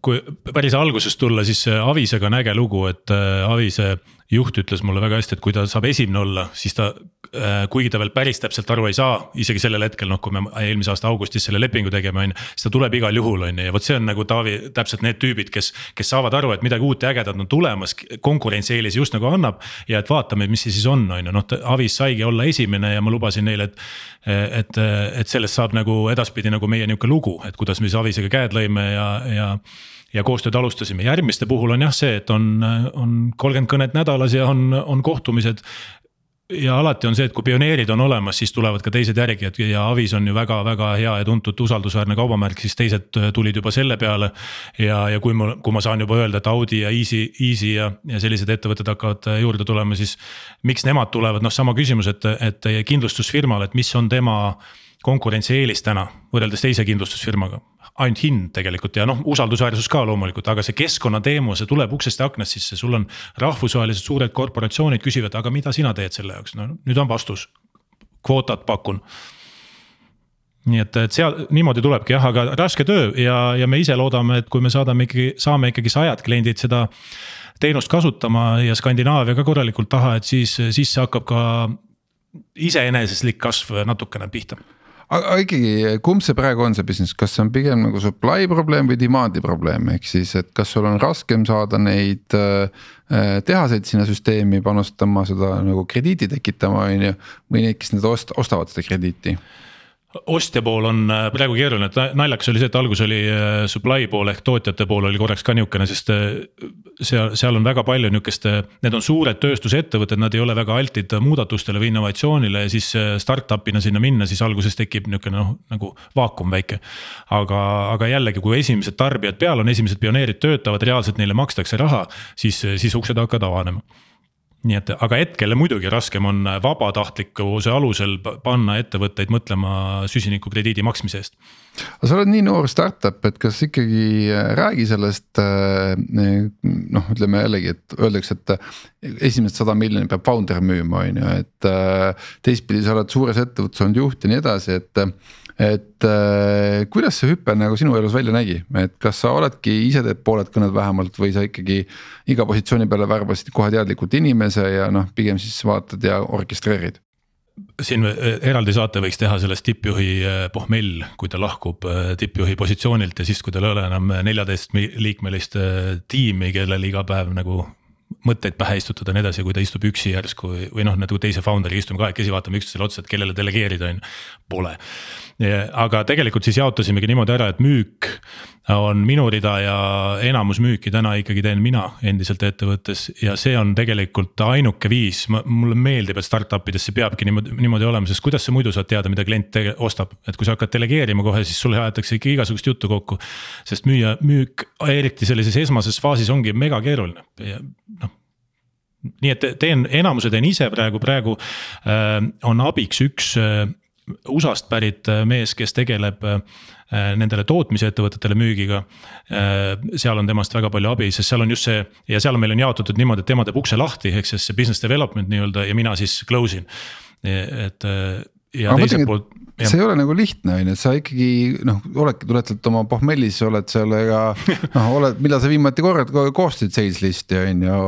kui päris algusest tulla, siis Avisega on äge lugu, et äh, Avise juht ütles mulle väga hästi, et kui ta saab esimene olla, siis ta, äh, kuigi ta veel päris täpselt aru ei saa, isegi sellel hetkel noh, kui me eelmise aasta augustis selle lepingu tegime, on ju. siis ta tuleb igal juhul, on ju, ja vot see on nagu Taavi, täpselt need tüübid, kes, kes saavad aru, et midagi uut ja ägedat on tulemas, konkurentsieelis just nagu annab. ja et vaatame, mis see siis on, on ju, noh Avis saigi olla esimene ja ma lubasin neile, et. et, et sellest saab nagu edaspidi nagu meie nihuke lugu, et kuidas me siis Avisega käed lõime ja, ja ja koostööd alustasime, järgmiste puhul on jah see, et on, on kolmkümmend kõnet nädalas ja on, on kohtumised ja alati on see, et kui pioneerid on olemas, siis tulevad ka teised järgi, et ja Avis on ju väga-väga hea ja tuntud usaldusväärne kaubamärk, siis teised tulid juba selle peale. ja, ja kui ma, kui ma saan juba öelda, et Audi ja Easy, Easy ja, ja sellised ettevõtted hakkavad juurde tulema, siis. miks nemad tulevad, noh, sama küsimus, et, et kindlustusfirmal, et mis on tema konkurentsieelis täna võrreldes teise kindlustusfirmaga ainult hind tegelikult ja noh, usaldusväärsus ka loomulikult, aga see keskkonnateema, see tuleb uksest ja aknast sisse, sul on rahvusvahelised suured korporatsioonid küsivad, aga mida sina teed selle jaoks, no nüüd on vastus. kvootat pakun. nii et, et seal niimoodi tulebki jah, aga raske töö ja, ja me ise loodame, et kui me saadame ikkagi, saame ikkagi sajad kliendid seda teenust kasutama ja Skandinaavia ka korralikult taha, et siis, siis see hakkab ka iseeneseslik kasv natukene pihta aga ikkagi, kumb see praegu on, see business, kas see on pigem nagu supply probleem või demand'i probleem, ehk siis, et kas sul on raskem saada neid äh, tehaseid sinna süsteemi panustama, seda nagu krediiti tekitama, on ju. või neid, kes nüüd ost-, ostavad seda krediiti ostja pool on äh, praegu keeruline, et naljakas oli see, et algus oli äh, supply pool ehk tootjate pool oli korraks ka nihukene, sest äh, seal, seal on väga palju nihukest, need on suured tööstusettevõtted, nad ei ole väga altid muudatustele või innovatsioonile ja siis startup'ina sinna minna, siis alguses tekib nihukene noh, nagu vaakum väike. aga, aga jällegi, kui esimesed tarbijad peal on, esimesed pioneerid töötavad, reaalselt neile makstakse raha, siis, siis uksed hakkavad avanema nii et, aga hetkel muidugi raskem on vabatahtlikkuse alusel panna ettevõtteid mõtlema süsinikukrediidi maksmise eest. aga sa oled nii noor startup, et kas ikkagi äh, räägi sellest äh, noh, ütleme jällegi, et öeldakse, et esimesed sada miljonit peab founder müüma, on ju, et äh, teistpidi sa oled suures ettevõttes olnud juht ja nii edasi, et et äh, kuidas see hüpe nagu sinu elus välja nägi, et kas sa oledki ise teed pooled kõned vähemalt või sa ikkagi iga positsiooni peale värbasid kohe teadlikult inimese ja noh, pigem siis vaatad ja orkestreerid? siin äh, eraldi saate võiks teha sellest tippjuhi äh, pohmell, kui ta lahkub äh, tippjuhi positsioonilt ja siis, kui tal ei ole enam neljateist liikmelist tiimi, kellel iga päev nagu mõtteid pähe istutada ja nii edasi, kui ta istub üksi järsku või, noh, nagu teise founder'iga istume kahekesi, vaatame üksteisele otsa, et kellele delegeerida on ju, pole aga tegelikult siis jaotasimegi niimoodi ära, et müük on minu rida ja enamus müüki täna ikkagi teen mina endiselt ettevõttes. Ja see on tegelikult ainuke viis, mulle meeldib, et startup ides see peabki niimoodi, niimoodi olema, sest kuidas sa muidu saad teada, mida klient ostab, et kui sa hakkad delegeerima kohe, siis sulle aetakse ikka igasugust juttu kokku. sest müüa, müük, eriti sellises esmases faasis ongi mega keeruline. Ja noh nii et teen, enamuse teen ise praegu, praegu äh, on abiks üks äh, USA-st pärit äh, mees, kes tegeleb äh, nendele tootmisettevõtetele müügiga. Äh, seal on temast väga palju abi, sest seal on just see ja seal meil on jaotatud niimoodi, et tema teeb ukse lahti, ehk siis see business development nii-öelda ja mina siis close in, et ja Aga teiselt poolt see ei ole nagu lihtne, on ju, et sa ikkagi noh, oledki, tuletad oma pohmellis, oled seal ega noh, oled, millal sa viimati kord koostasid sales list'i on ju.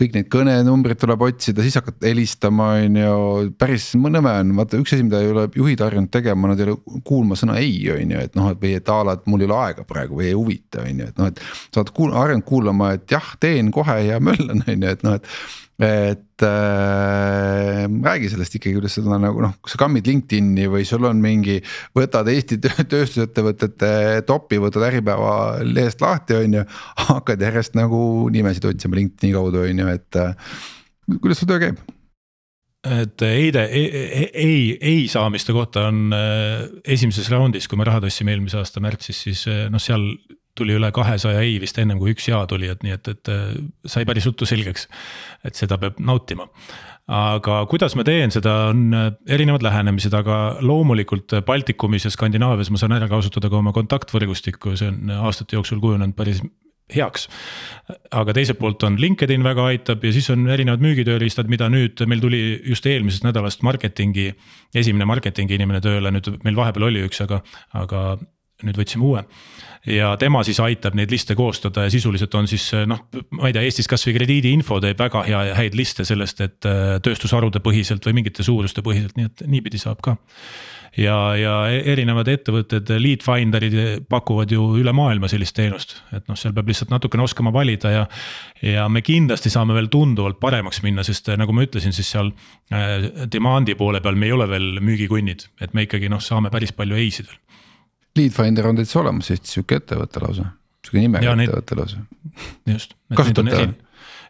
kõik need kõnenumbrid tuleb otsida, siis hakkad helistama, on ju, päris nõme on, vaata üks asi, mida ei ole juhid harjunud tegema, nad ei ole kuulma sõna ei, on ju, et noh, et või et a la, et mul ei ole aega praegu või ei huvita, on ju, et noh, et. sa oled kuul-, harjunud kuulama, et jah, teen kohe ja möllan, on ju, et noh, et et äh, räägi sellest ikkagi, kuidas seda nagu noh, kas sa kammid LinkedIn'i või sul on mingi, võtad Eesti tööstusettevõtete topi, võtad Äripäeva lehest lahti, on ju. hakkad järjest nagu nimesid otsima LinkedIn'i kaudu, on ju, et kuidas su töö käib? et Eide ei, ei, ei, ei saamiste kohta on äh, esimeses raundis, kui me raha tõstsime eelmise aasta märtsis, siis äh, noh, seal tuli üle kahesaja ei vist ennem kui üks ja tuli, et nii et, et sai päris ruttu selgeks. et seda peab nautima. aga kuidas ma teen seda, on erinevad lähenemised, aga loomulikult Baltikumis ja Skandinaavias ma saan ära kasutada ka oma kontaktvõrgustikku, see on aastate jooksul kujunenud päris heaks. aga teiselt poolt on LinkedIn väga aitab ja siis on erinevad müügitööriistad, mida nüüd meil tuli just eelmisest nädalast marketingi. esimene marketingi inimene tööle, nüüd meil vahepeal oli üks, aga, aga nüüd võtsime uue. ja tema siis aitab neid liste koostada ja sisuliselt on siis noh, ma ei tea, Eestis kasvõi krediidiinfo teeb väga hea ja häid liste sellest, et tööstusharude põhiselt või mingite suuruste põhiselt, nii et niipidi saab ka ja, ja erinevad ettevõtted, Leadfinderid pakuvad ju üle maailma sellist teenust, et noh, seal peab lihtsalt natukene oskama valida ja. ja me kindlasti saame veel tunduvalt paremaks minna, sest nagu ma ütlesin, siis seal demand'i poole peal me ei ole veel müügikunnid, et me ikkagi noh, saame päris palju ei-sid veel. Leadfinder on täitsa olemas Eestis sihuke ettevõte lausa, sihuke nimega ettevõte lausa. just. kasutate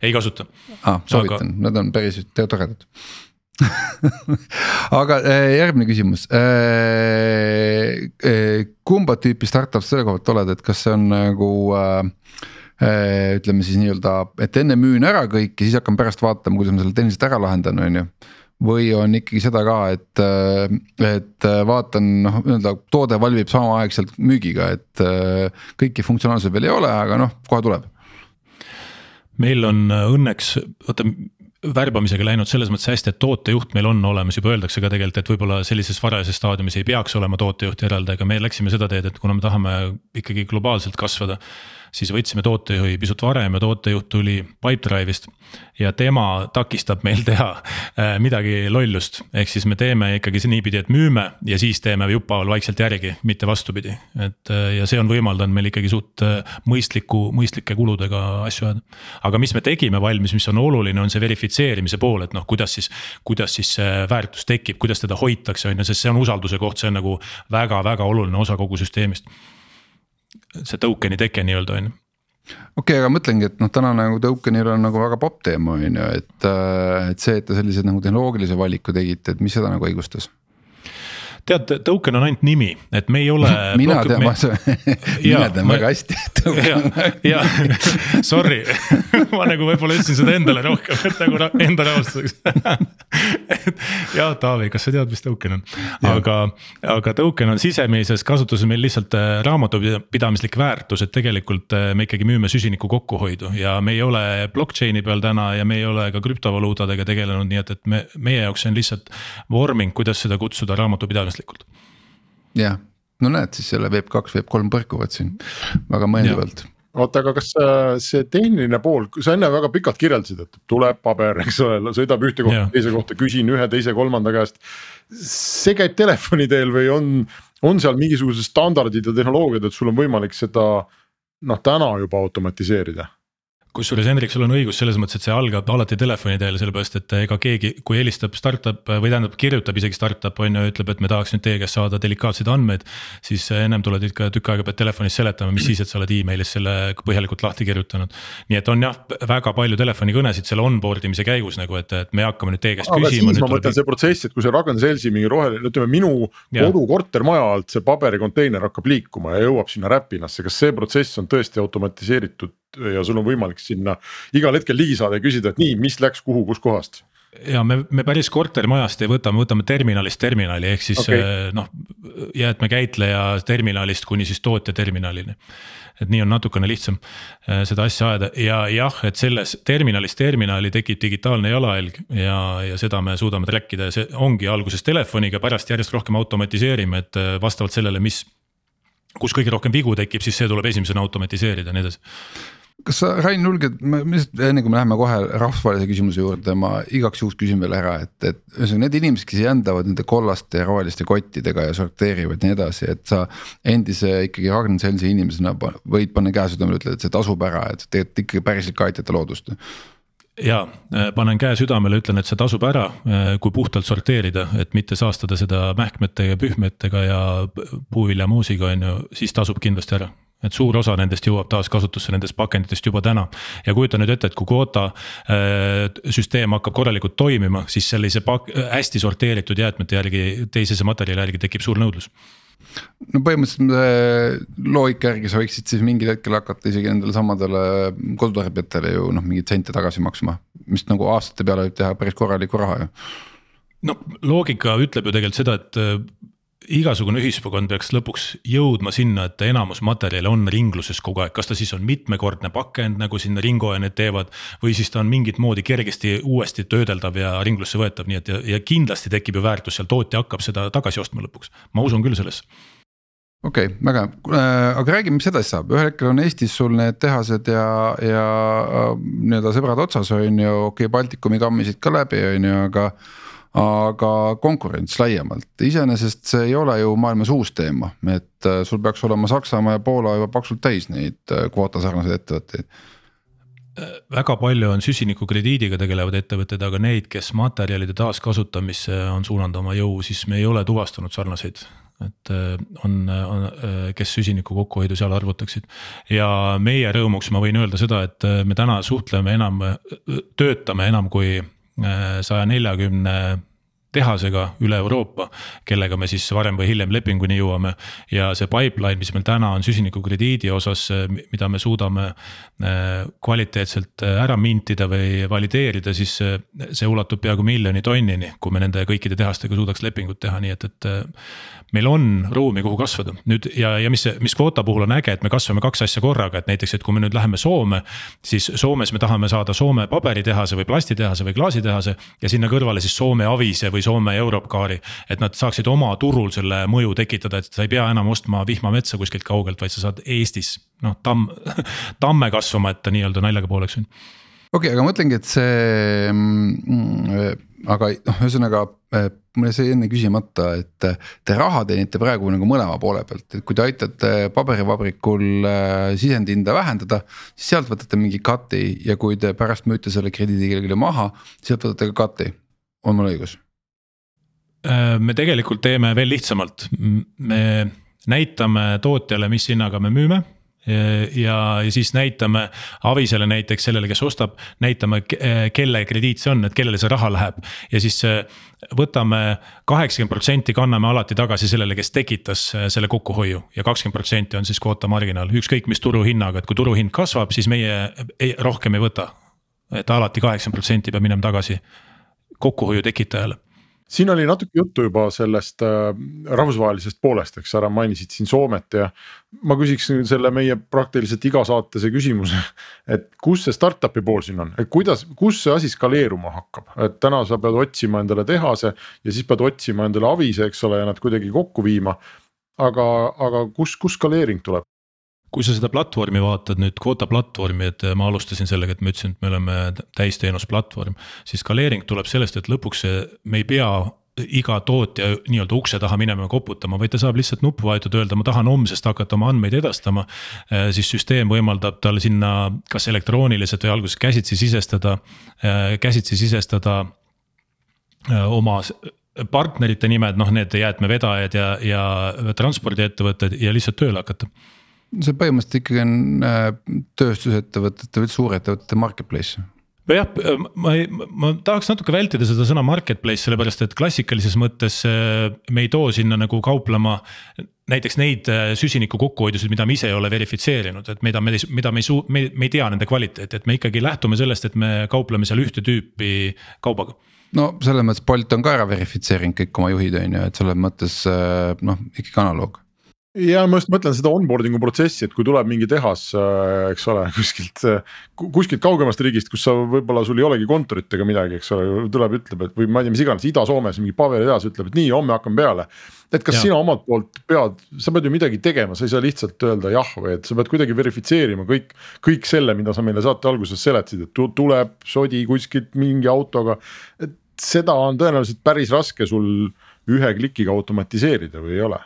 ei kasuta. aa, soovitan Aga..., nad on päris toredad *laughs* aga äh, järgmine küsimus. Äh, äh, kumba tüüpi startup selle koha pealt oled, et kas see on nagu ütleme siis nii-öelda, et enne müün ära kõik ja siis hakkan pärast vaatama, kuidas ma selle tehniliselt ära lahendan, on ju või on ikkagi seda ka, et, et vaatan noh, nii-öelda toode valmib samaaegselt müügiga, et kõiki funktsionaalsusi veel ei ole, aga noh, kohe tuleb. meil on õnneks, vaata värbamisega läinud selles mõttes hästi, et tootejuht meil on olemas, juba öeldakse ka tegelikult, et võib-olla sellises varajases staadiumis ei peaks olema tootejuhti eraldi, aga me läksime seda teed, et kuna me tahame ikkagi globaalselt kasvada siis võtsime tootejuhi pisut varem ja tootejuht tuli Pipedrive'ist. ja tema takistab meil teha äh, midagi lollust, ehk siis me teeme ikkagi niipidi, et müüme ja siis teeme jupphaaval vaikselt järgi, mitte vastupidi. et äh, ja see on võimaldanud meil ikkagi suht äh, mõistliku, mõistlike kuludega asju ajada. aga mis me tegime valmis, mis on oluline, on see verifitseerimise pool, et noh, kuidas siis, kuidas siis see väärtus tekib, kuidas teda hoitakse, on ju, sest see on usalduse koht, see on nagu väga-väga oluline osa kogu süsteemist see token'i teke nii-öelda on ju okei okay,, aga mõtlengi, et noh, täna nagu token'il on nagu väga popp teema on ju, et, et see, et te sellised nagu tehnoloogilise valiku tegite, et mis seda nagu õigustas? Tead, token on ainult nimi, et me ei ole. *laughs* mina tean me..., *laughs* *laughs* mina tean väga hästi. ja, ja sorry ma nagu võib-olla ütlesin seda endale rohkem, et nagu enda rahustuseks jah, Taavi, kas sa tead, mis token on? aga, aga token on sisemises kasutuses meil lihtsalt äh, raamatupidamislik väärtus, et tegelikult äh, me ikkagi müüme süsiniku kokkuhoidu ja me ei ole blockchain'i peal täna ja me ei ole ka krüptovaluutadega tegelenud, nii et, et me, meie jaoks see on lihtsalt vorming, kuidas seda kutsuda raamatupidamislik mõistlikult. jah, no näed, siis selle Web kaks, Web kolm põrkuvad siin väga mõeldavalt oota, aga kas äh, see tehniline pool, sa enne väga pikalt kirjeldasid, et tuleb paber, eks ole, sõidab ühte kohta, teise kohta, küsin ühe, teise, kolmanda käest. see käib telefoni teel või on, on seal mingisugused standardid ja tehnoloogiad, et sul on võimalik seda noh, täna juba automatiseerida kusjuures Hendrik, sul on õigus selles mõttes, et see algab alati telefoni teel, sellepärast et ega keegi, kui helistab startup või tähendab, kirjutab isegi startup on ju, ütleb, et me tahaks nüüd teie käest saada delikaatseid andmeid. siis ennem tuled ikka tükk aega pead telefonis seletama, mis siis, et sa oled email'is selle põhjalikult lahti kirjutanud. nii et on jah, väga palju telefonikõnesid selle onboard imise käigus nagu, et, et me hakkame nüüd teie käest aga küsima. ma mõtlen tuleb... see protsess, et kui see Ragn Selsi mingi roheline, ütleme minu kodu kortermaja alt see paberikonteiner hakkab liikuma ja jõuab sinna Räpinasse, kas see protsess on tõesti automatiseeritud ja sul on võimalik sinna igal hetkel ligi saada ja küsida, et nii, mis läks kuhu, kuskohast ja me, me päris kortermajast ei võta, me võtame terminalist terminali, ehk siis okay. Eh, noh, jäätmekäitleja terminalist kuni siis tootja terminalini. et nii on natukene lihtsam eh, seda asja ajada ja jah, et selles terminalist terminali tekib digitaalne jalajälg ja, ja seda me suudame track ida ja see ongi alguses telefoniga, pärast järjest rohkem automatiseerime, et eh, vastavalt sellele, mis kus kõige rohkem vigu tekib, siis see tuleb esimesena automatiseerida ja nii edasi kas sa, Rain, julged, ma lihtsalt enne kui me läheme kohe rahvusvahelise küsimuse juurde, ma igaks juhuks küsin veel ära, et, et ühesõnaga need inimesed, kes jändavad nende kollaste ja roheliste kottidega ja sorteerivad ja nii edasi, et sa. endise ikkagi Ragnar Selsi inimesena võid panna käe südamele, ütled, et see tasub ära, et tegelikult ikkagi päriselt ka aitate loodust ja panen käe südamele, ütlen, et see tasub ära, kui puhtalt sorteerida, et mitte saastada seda mähkmete ja pühmetega ja puuviljamoosiga on ju, siis tasub kindlasti ära et suur osa nendest jõuab taaskasutusse nendest pakenditest juba täna. ja kujuta nüüd ette, et kui kvoota äh, süsteem hakkab korralikult toimima, siis sellise pak-, hästi sorteeritud jäätmete järgi, teisese materjali järgi tekib suur nõudlus no põhimõtteliselt äh, loogika järgi sa võiksid siis mingil hetkel hakata isegi nendele samadele kodutarbijatele ju noh, mingeid sente tagasi maksma, mis nagu aastate peale võib teha päris korralikku raha ju. no loogika ütleb ju tegelikult seda, et äh, igasugune ühiskond peaks lõpuks jõudma sinna, et enamus materjale on ringluses kogu aeg, kas ta siis on mitmekordne pakend, nagu siin ringoojad teevad. või siis ta on mingit moodi kergesti uuesti töödeldav ja ringlusse võetav, nii et ja, ja kindlasti tekib ju väärtus seal, tootja hakkab seda tagasi ostma lõpuks, ma usun küll sellesse. Okei okay,, väga äh,, aga räägi, mis edasi saab, ühel hetkel on Eestis sul need tehased ja, ja äh, nii-öelda sõbrad otsas on ju, okei okay,, Baltikumi kammisid ka läbi, on ju, aga aga konkurents laiemalt, iseenesest see ei ole ju maailmas uus teema, et äh, sul peaks olema Saksamaa ja Poola juba paksult täis neid äh, kvoota sarnaseid ettevõtteid. Väga palju on süsinikukrediidiga tegelevad ettevõtted, aga neid, kes materjalide taaskasutamisse on suunanud oma jõu, siis me ei ole tuvastanud sarnaseid. et äh, on, on, kes süsiniku kokkuhoidu seal arvutaksid. Ja meie rõõmuks ma võin öelda seda, et me täna suhtleme enam, töötame enam kui saja neljakümne tehasega üle Euroopa, kellega me siis varem või hiljem lepinguni jõuame. ja see pipeline, mis meil täna on süsinikukrediidi osas, mida me suudame äh, kvaliteetselt äh, ära mintida või valideerida, siis äh, see ulatub peaaegu miljoni tonnini, kui me nende kõikide tehastega suudaks lepingut teha, nii et, et meil on ruumi, kuhu kasvada nüüd ja, ja mis, mis kvoota puhul on äge, et me kasvame kaks asja korraga, et näiteks, et kui me nüüd läheme Soome. siis Soomes me tahame saada Soome paberitehase või plastitehase või klaasitehase ja sinna kõrvale siis Soome Avise või Soome Europcari. et nad saaksid oma turul selle mõju tekitada, et sa ei pea enam ostma vihmametsa kuskilt kaugelt, vaid sa saad Eestis noh, tamm, *laughs* tamme kasvama, et ta nii-öelda naljaga pooleks on okei okay,, aga ma mõtlengi, et see mm, aga noh, ühesõnaga eh, mul jäi enne küsimata, et eh, te raha teenite praegu nagu mõlema poole pealt, et kui te aitate paberivabrikul eh, sisendhinda vähendada. siis sealt võtate mingi cut'i ja kui te pärast müüte selle krediidi kellelegi maha, sealt võtate ka cut'i, on mul õigus? Äh, me tegelikult teeme veel lihtsamalt, me näitame tootjale, mis hinnaga me müüme. Ja, ja siis näitame Avisele näiteks sellele, kes ostab, näitame, kelle krediit see on, et kellele see raha läheb. ja siis äh, võtame kaheksakümmend protsenti kanname alati tagasi sellele, kes tekitas äh, selle kokkuhoiu. Ja kakskümmend protsenti on siis kvoota marginaal, ükskõik mis turuhinnaga, et kui turuhind kasvab, siis meie ei, rohkem ei võta. et alati kaheksakümmend protsenti peab minema tagasi kokkuhoiu tekitajale siin oli natuke juttu juba sellest äh, rahvusvahelisest poolest, eks sa mainisid siin Soomet ja. ma küsiks selle meie praktiliselt igasaatese küsimuse, et kus see startup'i pool siin on, et kuidas, kus see asi skaleeruma hakkab, et täna sa pead otsima endale tehase ja siis pead otsima endale avise, eks ole, ja nad kuidagi kokku viima. aga, aga kus, kus skaleering tuleb? Kui sa seda platvormi vaatad nüüd, Quota platvormi, et ma alustasin sellega, et ma ütlesin, et me oleme täisteenusplatvorm. siis skaleering tuleb sellest, et lõpuks see, me ei pea iga tootja nii-öelda ukse taha minema ja koputama, vaid ta saab lihtsalt nuppu vajutada, öelda, ma tahan homsest hakata oma andmeid edastama. Äh, siis süsteem võimaldab tal sinna kas elektrooniliselt või alguses käsitsi sisestada, äh, käsitsi sisestada äh, oma partnerite nimed, noh, need jäätmevedajad ja, ja transpordiettevõtted ja lihtsalt tööle hakata see põhimõtteliselt ikkagi on äh, tööstusettevõtete või suurettevõtete marketplace jah, ma ei, ma tahaks natuke vältida seda sõna marketplace, sellepärast et klassikalises mõttes äh, me ei too sinna nagu kauplema. näiteks neid äh, süsiniku kokkuhoidusid, mida me ise ei ole verifitseerinud, et mida me, mida me ei suu-, me, me ei tea nende kvaliteeti, et me ikkagi lähtume sellest, et me kaupleme seal ühte tüüpi kaubaga no selles mõttes Bolt on ka ära verifitseerinud kõik oma juhid, on ju, et selles mõttes noh, ikkagi analoog ja ma just mõtlen seda onboarding'u protsessi, et kui tuleb mingi tehas, äh, eks ole, *laughs* kuskilt, äh, kuskilt kaugemast riigist, kus sa võib-olla sul ei olegi kontorit ega midagi, eks ole, tuleb, ütleb, et või ma ei tea, mis iganes, Ida-Soomes mingi paberitehas ütleb, et nii, homme hakkame peale. et kas ja. sina omalt poolt pead, sa pead ju midagi tegema, sa ei saa lihtsalt öelda jah või et sa pead kuidagi verifitseerima kõik, kõik selle, mida sa meile saate alguses seletasid, et tuleb sodi kuskilt mingi autoga. et seda on tõenäoliselt päris raske sul ühe klikiga automatiseerida või ei ole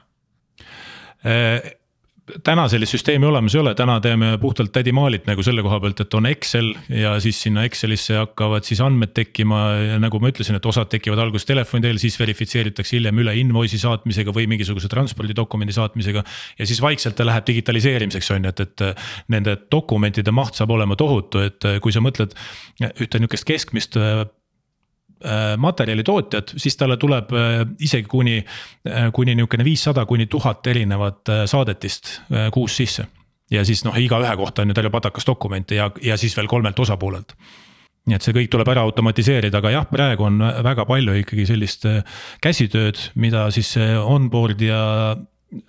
täna sellist süsteemi olemas ei ole, täna teeme puhtalt tädimaalilt nagu selle koha pealt, et on Excel ja siis sinna Excelisse hakkavad siis andmed tekkima ja nagu ma ütlesin, et osad tekivad alguses telefoni teel, siis verifitseeritakse hiljem üle invoice'i saatmisega või mingisuguse transpordidokumendi saatmisega. ja siis vaikselt ta läheb digitaliseerimiseks on ju, et, et nende dokumentide maht saab olema tohutu, et kui sa mõtled ühte nihukest keskmist Äh, materjalitootjad, siis talle tuleb äh, isegi kuni, äh, kuni nihukene viissada kuni tuhat erinevat saadetist kuus sisse. ja siis noh, igaühe kohta on ju terve patakas dokumente ja, ja siis veel kolmelt osapoolelt nii et see kõik tuleb ära automatiseerida, aga jah, praegu on väga palju ikkagi sellist käsitööd, mida siis onboard ja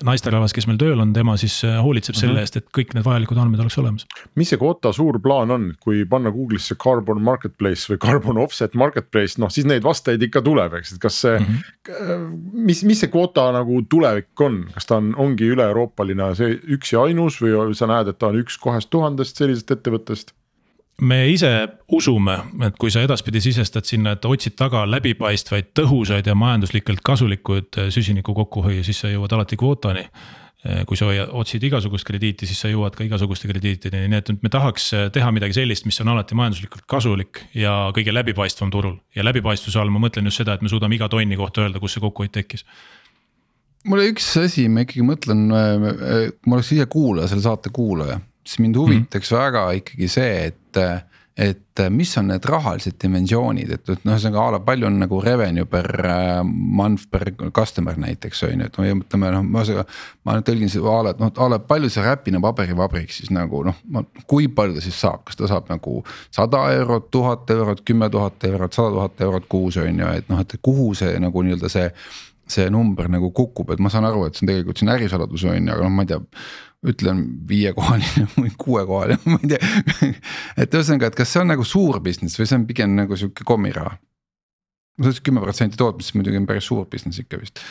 naisterahvas, kes meil tööl on, tema siis äh, hoolitseb mm -hmm. selle mhm. eest, et kõik need vajalikud andmed oleks olemas. mis see Kota suur plaan on, kui panna Google'isse carbon marketplace või carbon offset marketplace, noh siis neid vastajaid ikka tuleb, eks, et kas see mm. -hmm. mis, mis see Kota nagu tulevik on, kas ta on, ongi üle-euroopaline see üks ja ainus või sa näed, et ta on üks kahest tuhandest sellisest ettevõttest? Me ise usume, et kui sa edaspidi sisestad sinna, et otsid taga läbipaistvaid, tõhusaid ja majanduslikult kasulikud äh, süsiniku kokkuhoiu, siis sa jõuad alati kvootani. Äh, kui sa otsid igasugust krediiti, siis sa jõuad ka igasuguste krediitideni, nii et me tahaks äh, teha midagi sellist, mis on alati majanduslikult kasulik ja kõige läbipaistvam turul. ja läbipaistvuse all ma mõtlen just seda, et me suudame iga tonni kohta öelda, kus see kokkuhoid tekkis mul üks asi, ma ikkagi mõtlen, ma oleks ise kuulaja, selle saate kuulaja siis mind huvitaks mm -hmm. väga ikkagi see, et et mis on need rahalised dimensioonid, et, et noh, ühesõnaga a la palju on nagu revenue per äh, month per customer näiteks on ju, et me mõtleme noh, ühesõnaga. ma tõlgin seda a la, et noh, a la palju see Räpina paberivabrik siis nagu noh, kui palju ta siis saab, kas ta saab nagu sada eurot, tuhat eurot, kümme tuhat eurot, sada tuhat eurot kuus on ju, et noh, et kuhu see nagu nii-öelda see see number nagu kukub, et ma saan aru, et see on tegelikult siin ärisaladus on ju, aga noh, ma ei tea ütlen viiekohaline *laughs* või kuuekohaline, ma ei tea. et ühesõnaga, et kas see on nagu suur business või see on pigem nagu sihuke kommiraha? no see kümme protsenti tootmisest muidugi on päris suur business ikka vist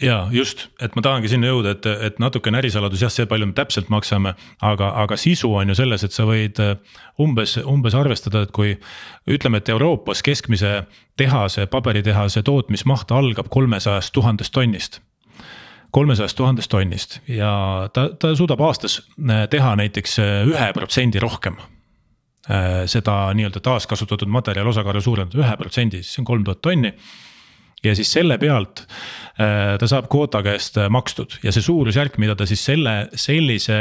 ja just, et ma tahangi sinna jõuda, et, et natukene ärisaladus jah, see palju me täpselt maksame, aga, aga sisu on ju selles, et sa võid äh, umbes, umbes arvestada, et kui. ütleme, et Euroopas keskmise tehase, paberitehase tootmismaht algab kolmesajast tuhandest tonnist kolmesajast tuhandest tonnist ja ta, ta suudab aastas äh, teha näiteks äh, ühe protsendi rohkem. Äh, seda nii-öelda taaskasutatud materjali osakaalu suurendada ühe protsendi, siis see on kolm tuhat tonni. ja siis selle pealt ta saab kvoota käest makstud ja see suurusjärk, mida ta siis selle, sellise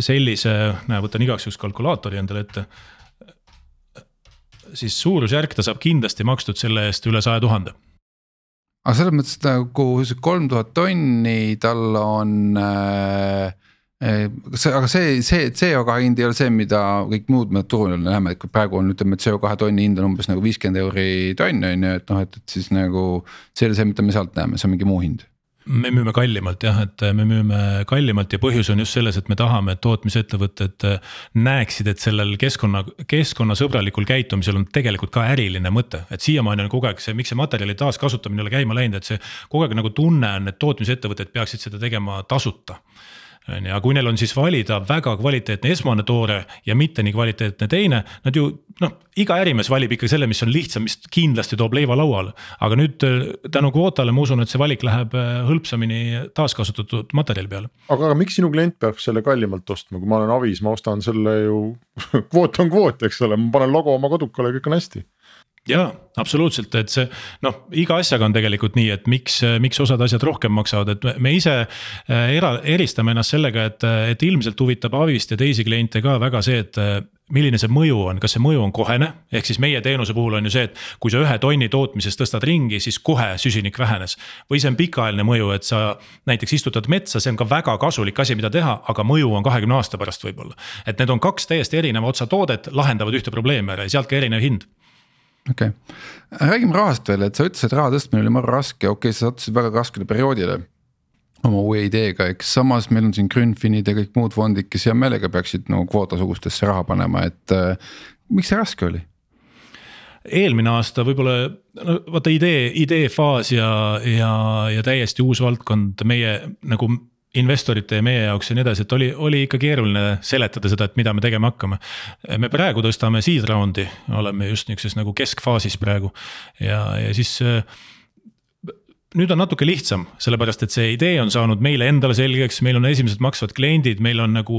sellise, näe, võtan igaks juhuks kalkulaatori endale ette. siis suurusjärk ta saab kindlasti makstud selle eest üle saja tuhande aga selles mõttes nagu see kolm tuhat tonni, tal on äh, äh,. see, aga see, see CO2 hind ei ole see, mida kõik muud me turul näeme, et praegu on, ütleme, CO2 tonni hind on umbes nagu viiskümmend euri tonn on ju, et noh, et, et siis nagu. see ei ole see, mida me sealt näeme, see on mingi muu hind me müüme kallimalt jah, et me müüme kallimalt ja põhjus on just selles, et me tahame, et tootmisettevõtted näeksid, et sellel keskkonna, keskkonnasõbralikul käitumisel on tegelikult ka äriline mõte. et siiamaani on kogu aeg see, miks see materjali taaskasutamine ei ole käima läinud, et see kogu aeg nagu tunne on, et tootmisettevõtted peaksid seda tegema tasuta on ju, aga kui neil on siis valida väga kvaliteetne esmane toore ja mitte nii kvaliteetne teine, nad ju noh, iga ärimees valib ikka selle, mis on lihtsam, mis kindlasti toob leiva lauale. aga nüüd äh, tänu kvootale ma usun, et see valik läheb äh, hõlpsamini taaskasutatud materjali peale. aga, aga miks sinu klient peab selle kallimalt ostma, kui ma olen avis, ma ostan selle ju *laughs* kvoot on kvoot, eks ole, ma panen logo oma kodukale, kõik on hästi jaa, absoluutselt, et see noh, iga asjaga on tegelikult nii, et miks, miks osad asjad rohkem maksavad, et me ise äh, era-, eristame ennast sellega, et, et ilmselt huvitab Avist ja teisi kliente ka väga see, et milline see mõju on, kas see mõju on kohene, ehk siis meie teenuse puhul on ju see, et kui sa ühe tonni tootmisest tõstad ringi, siis kohe süsinik vähenes. või see on pikaajaline mõju, et sa näiteks istutad metsa, see on ka väga kasulik asi, mida teha, aga mõju on kahekümne aasta pärast võib-olla. et need on kaks täiesti erineva otsa toodet, lahendavad ühte probleemi ära ja sealt ka erinev hind okei okay., räägime rahast veel, et sa ütlesid, et raha tõstmine oli marra raske, okei okay,, sa sattusid väga raskele perioodile. oma uue ideega, eks samas meil on siin Grünfinid ja kõik muud fondid, kes hea meelega peaksid nagu kvootasugustesse raha panema, et äh, miks see raske oli? eelmine aasta võib-olla, no vaata idee, ideefaas ja, ja, ja täiesti uus valdkond meie nagu investorite ja meie jaoks ja nii edasi, et oli, oli ikka keeruline seletada seda, et mida me tegema hakkame. me praegu tõstame seed round'i, oleme just nihukeses nagu keskfaasis praegu ja, ja siis nüüd on natuke lihtsam, sellepärast et see idee on saanud meile endale selgeks, meil on esimesed maksvad kliendid, meil on nagu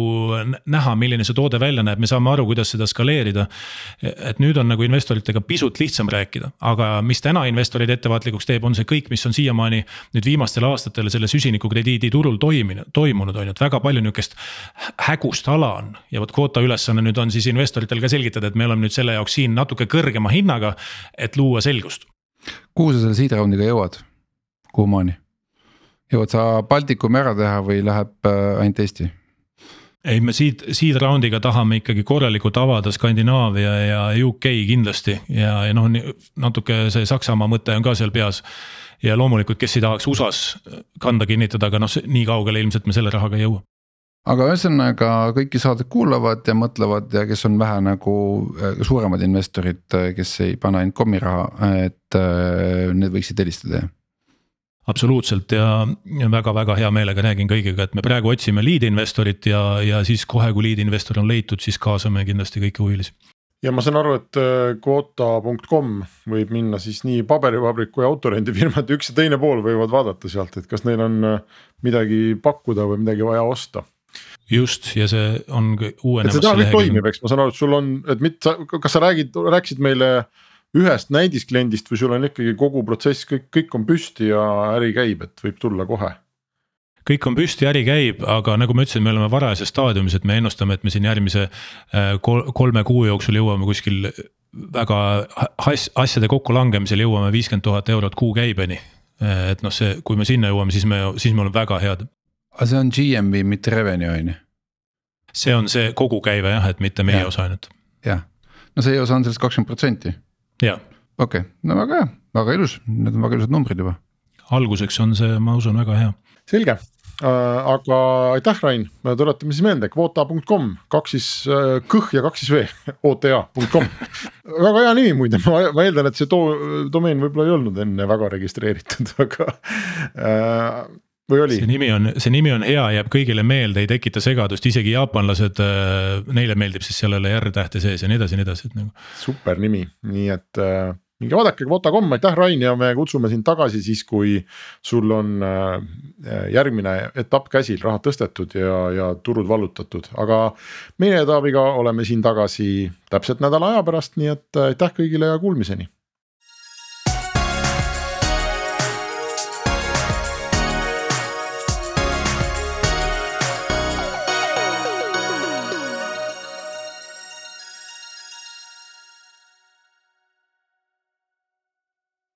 näha, milline see toode välja näeb, me saame aru, kuidas seda skaleerida. et nüüd on nagu investoritega pisut lihtsam rääkida, aga mis täna investorid ettevaatlikuks teeb, on see kõik, mis on siiamaani nüüd viimastel aastatel selle süsinikukrediidi turul toiminud, toimunud on ju, et väga palju nihukest hägust ala on. ja vot kvoota ülesanne nüüd on siis investoritel ka selgitada, et me oleme nüüd selle jaoks siin natuke kõrgema hinnaga, et luua selgust kuhu sa selle seed round'iga jõuad? Kuhumaani? jõuad sa Baltikumi ära teha või läheb äh, ainult Eesti? ei, me seed, seed round'iga tahame ikkagi korralikult avada Skandinaavia ja UK kindlasti ja, ja noh, natuke see Saksamaa mõte on ka seal peas. ja loomulikult, kes ei tahaks USA-s kanda kinnitada, aga noh, nii kaugele ilmselt me selle rahaga ei jõua aga ühesõnaga kõiki saadet kuulavad ja mõtlevad ja kes on vähe nagu äh, suuremad investorid, äh, kes ei pane ainult kommiraha, et need võiksid helistada absoluutselt ja väga-väga hea meelega räägin kõigiga, et me praegu otsime lead investorit ja, ja siis kohe, kui lead investor on leitud, siis kaasame kindlasti kõiki huvilisi. ja ma saan aru, et äh, kvota.com võib minna siis nii paberivabriku ja autorendifirmad, üks ja teine pool võivad vaadata sealt, et kas neil on äh, midagi pakkuda või midagi vaja osta just ja see on uuenemas. et see täna kõik toimib, eks ma saan aru, et sul on, et mitte, kas sa räägid, rääkisid meile ühest näidiskliendist või sul on ikkagi kogu protsess, kõik, kõik on püsti ja äri käib, et võib tulla kohe? kõik on püsti, äri käib, aga nagu ma ütlesin, me oleme varajases staadiumis, et me ennustame, et me siin järgmise äh, kolme kuu jooksul jõuame kuskil väga asjade kokkulangemisel jõuame viiskümmend tuhat eurot kuukäibeni. Äh, et noh, see, kui me sinna jõuame, siis me, siis me oleme väga head. aga see on GMV, mitte revenue on ju? see on see kogukäive jah, et mitte meie ja. osa ainult. jah, no see osa on sellest kakskümmend protsenti okei okay., no väga hea, väga ilus, need on väga ilusad numbrid juba. alguseks on see, ma usun, väga hea. selge äh,, aga aitäh, Rain, tuletame siis meelde, kvoota.com, kaks siis äh, kõh ja kaks siis v, *laughs* ota.com *laughs* väga hea nimi muide, ma, ma eeldan, et see do-, domeen võib-olla ei olnud enne väga registreeritud, *laughs* aga äh? See nimi on, see nimi on hea, jääb kõigile meelde, ei tekita segadust, isegi jaapanlased, äh, neile meeldib siis sellele R-tähte sees ja nii edasi ja nii edasi, et nagu. super nimi, nii et äh, minge vaadake kvota.com, aitäh Rain ja me kutsume sind tagasi siis, kui sul on äh, järgmine etapp käsil, rahad tõstetud ja, ja turud vallutatud, aga. meie Taaviga oleme siin tagasi täpselt nädala aja pärast, nii et aitäh kõigile ja kuulmiseni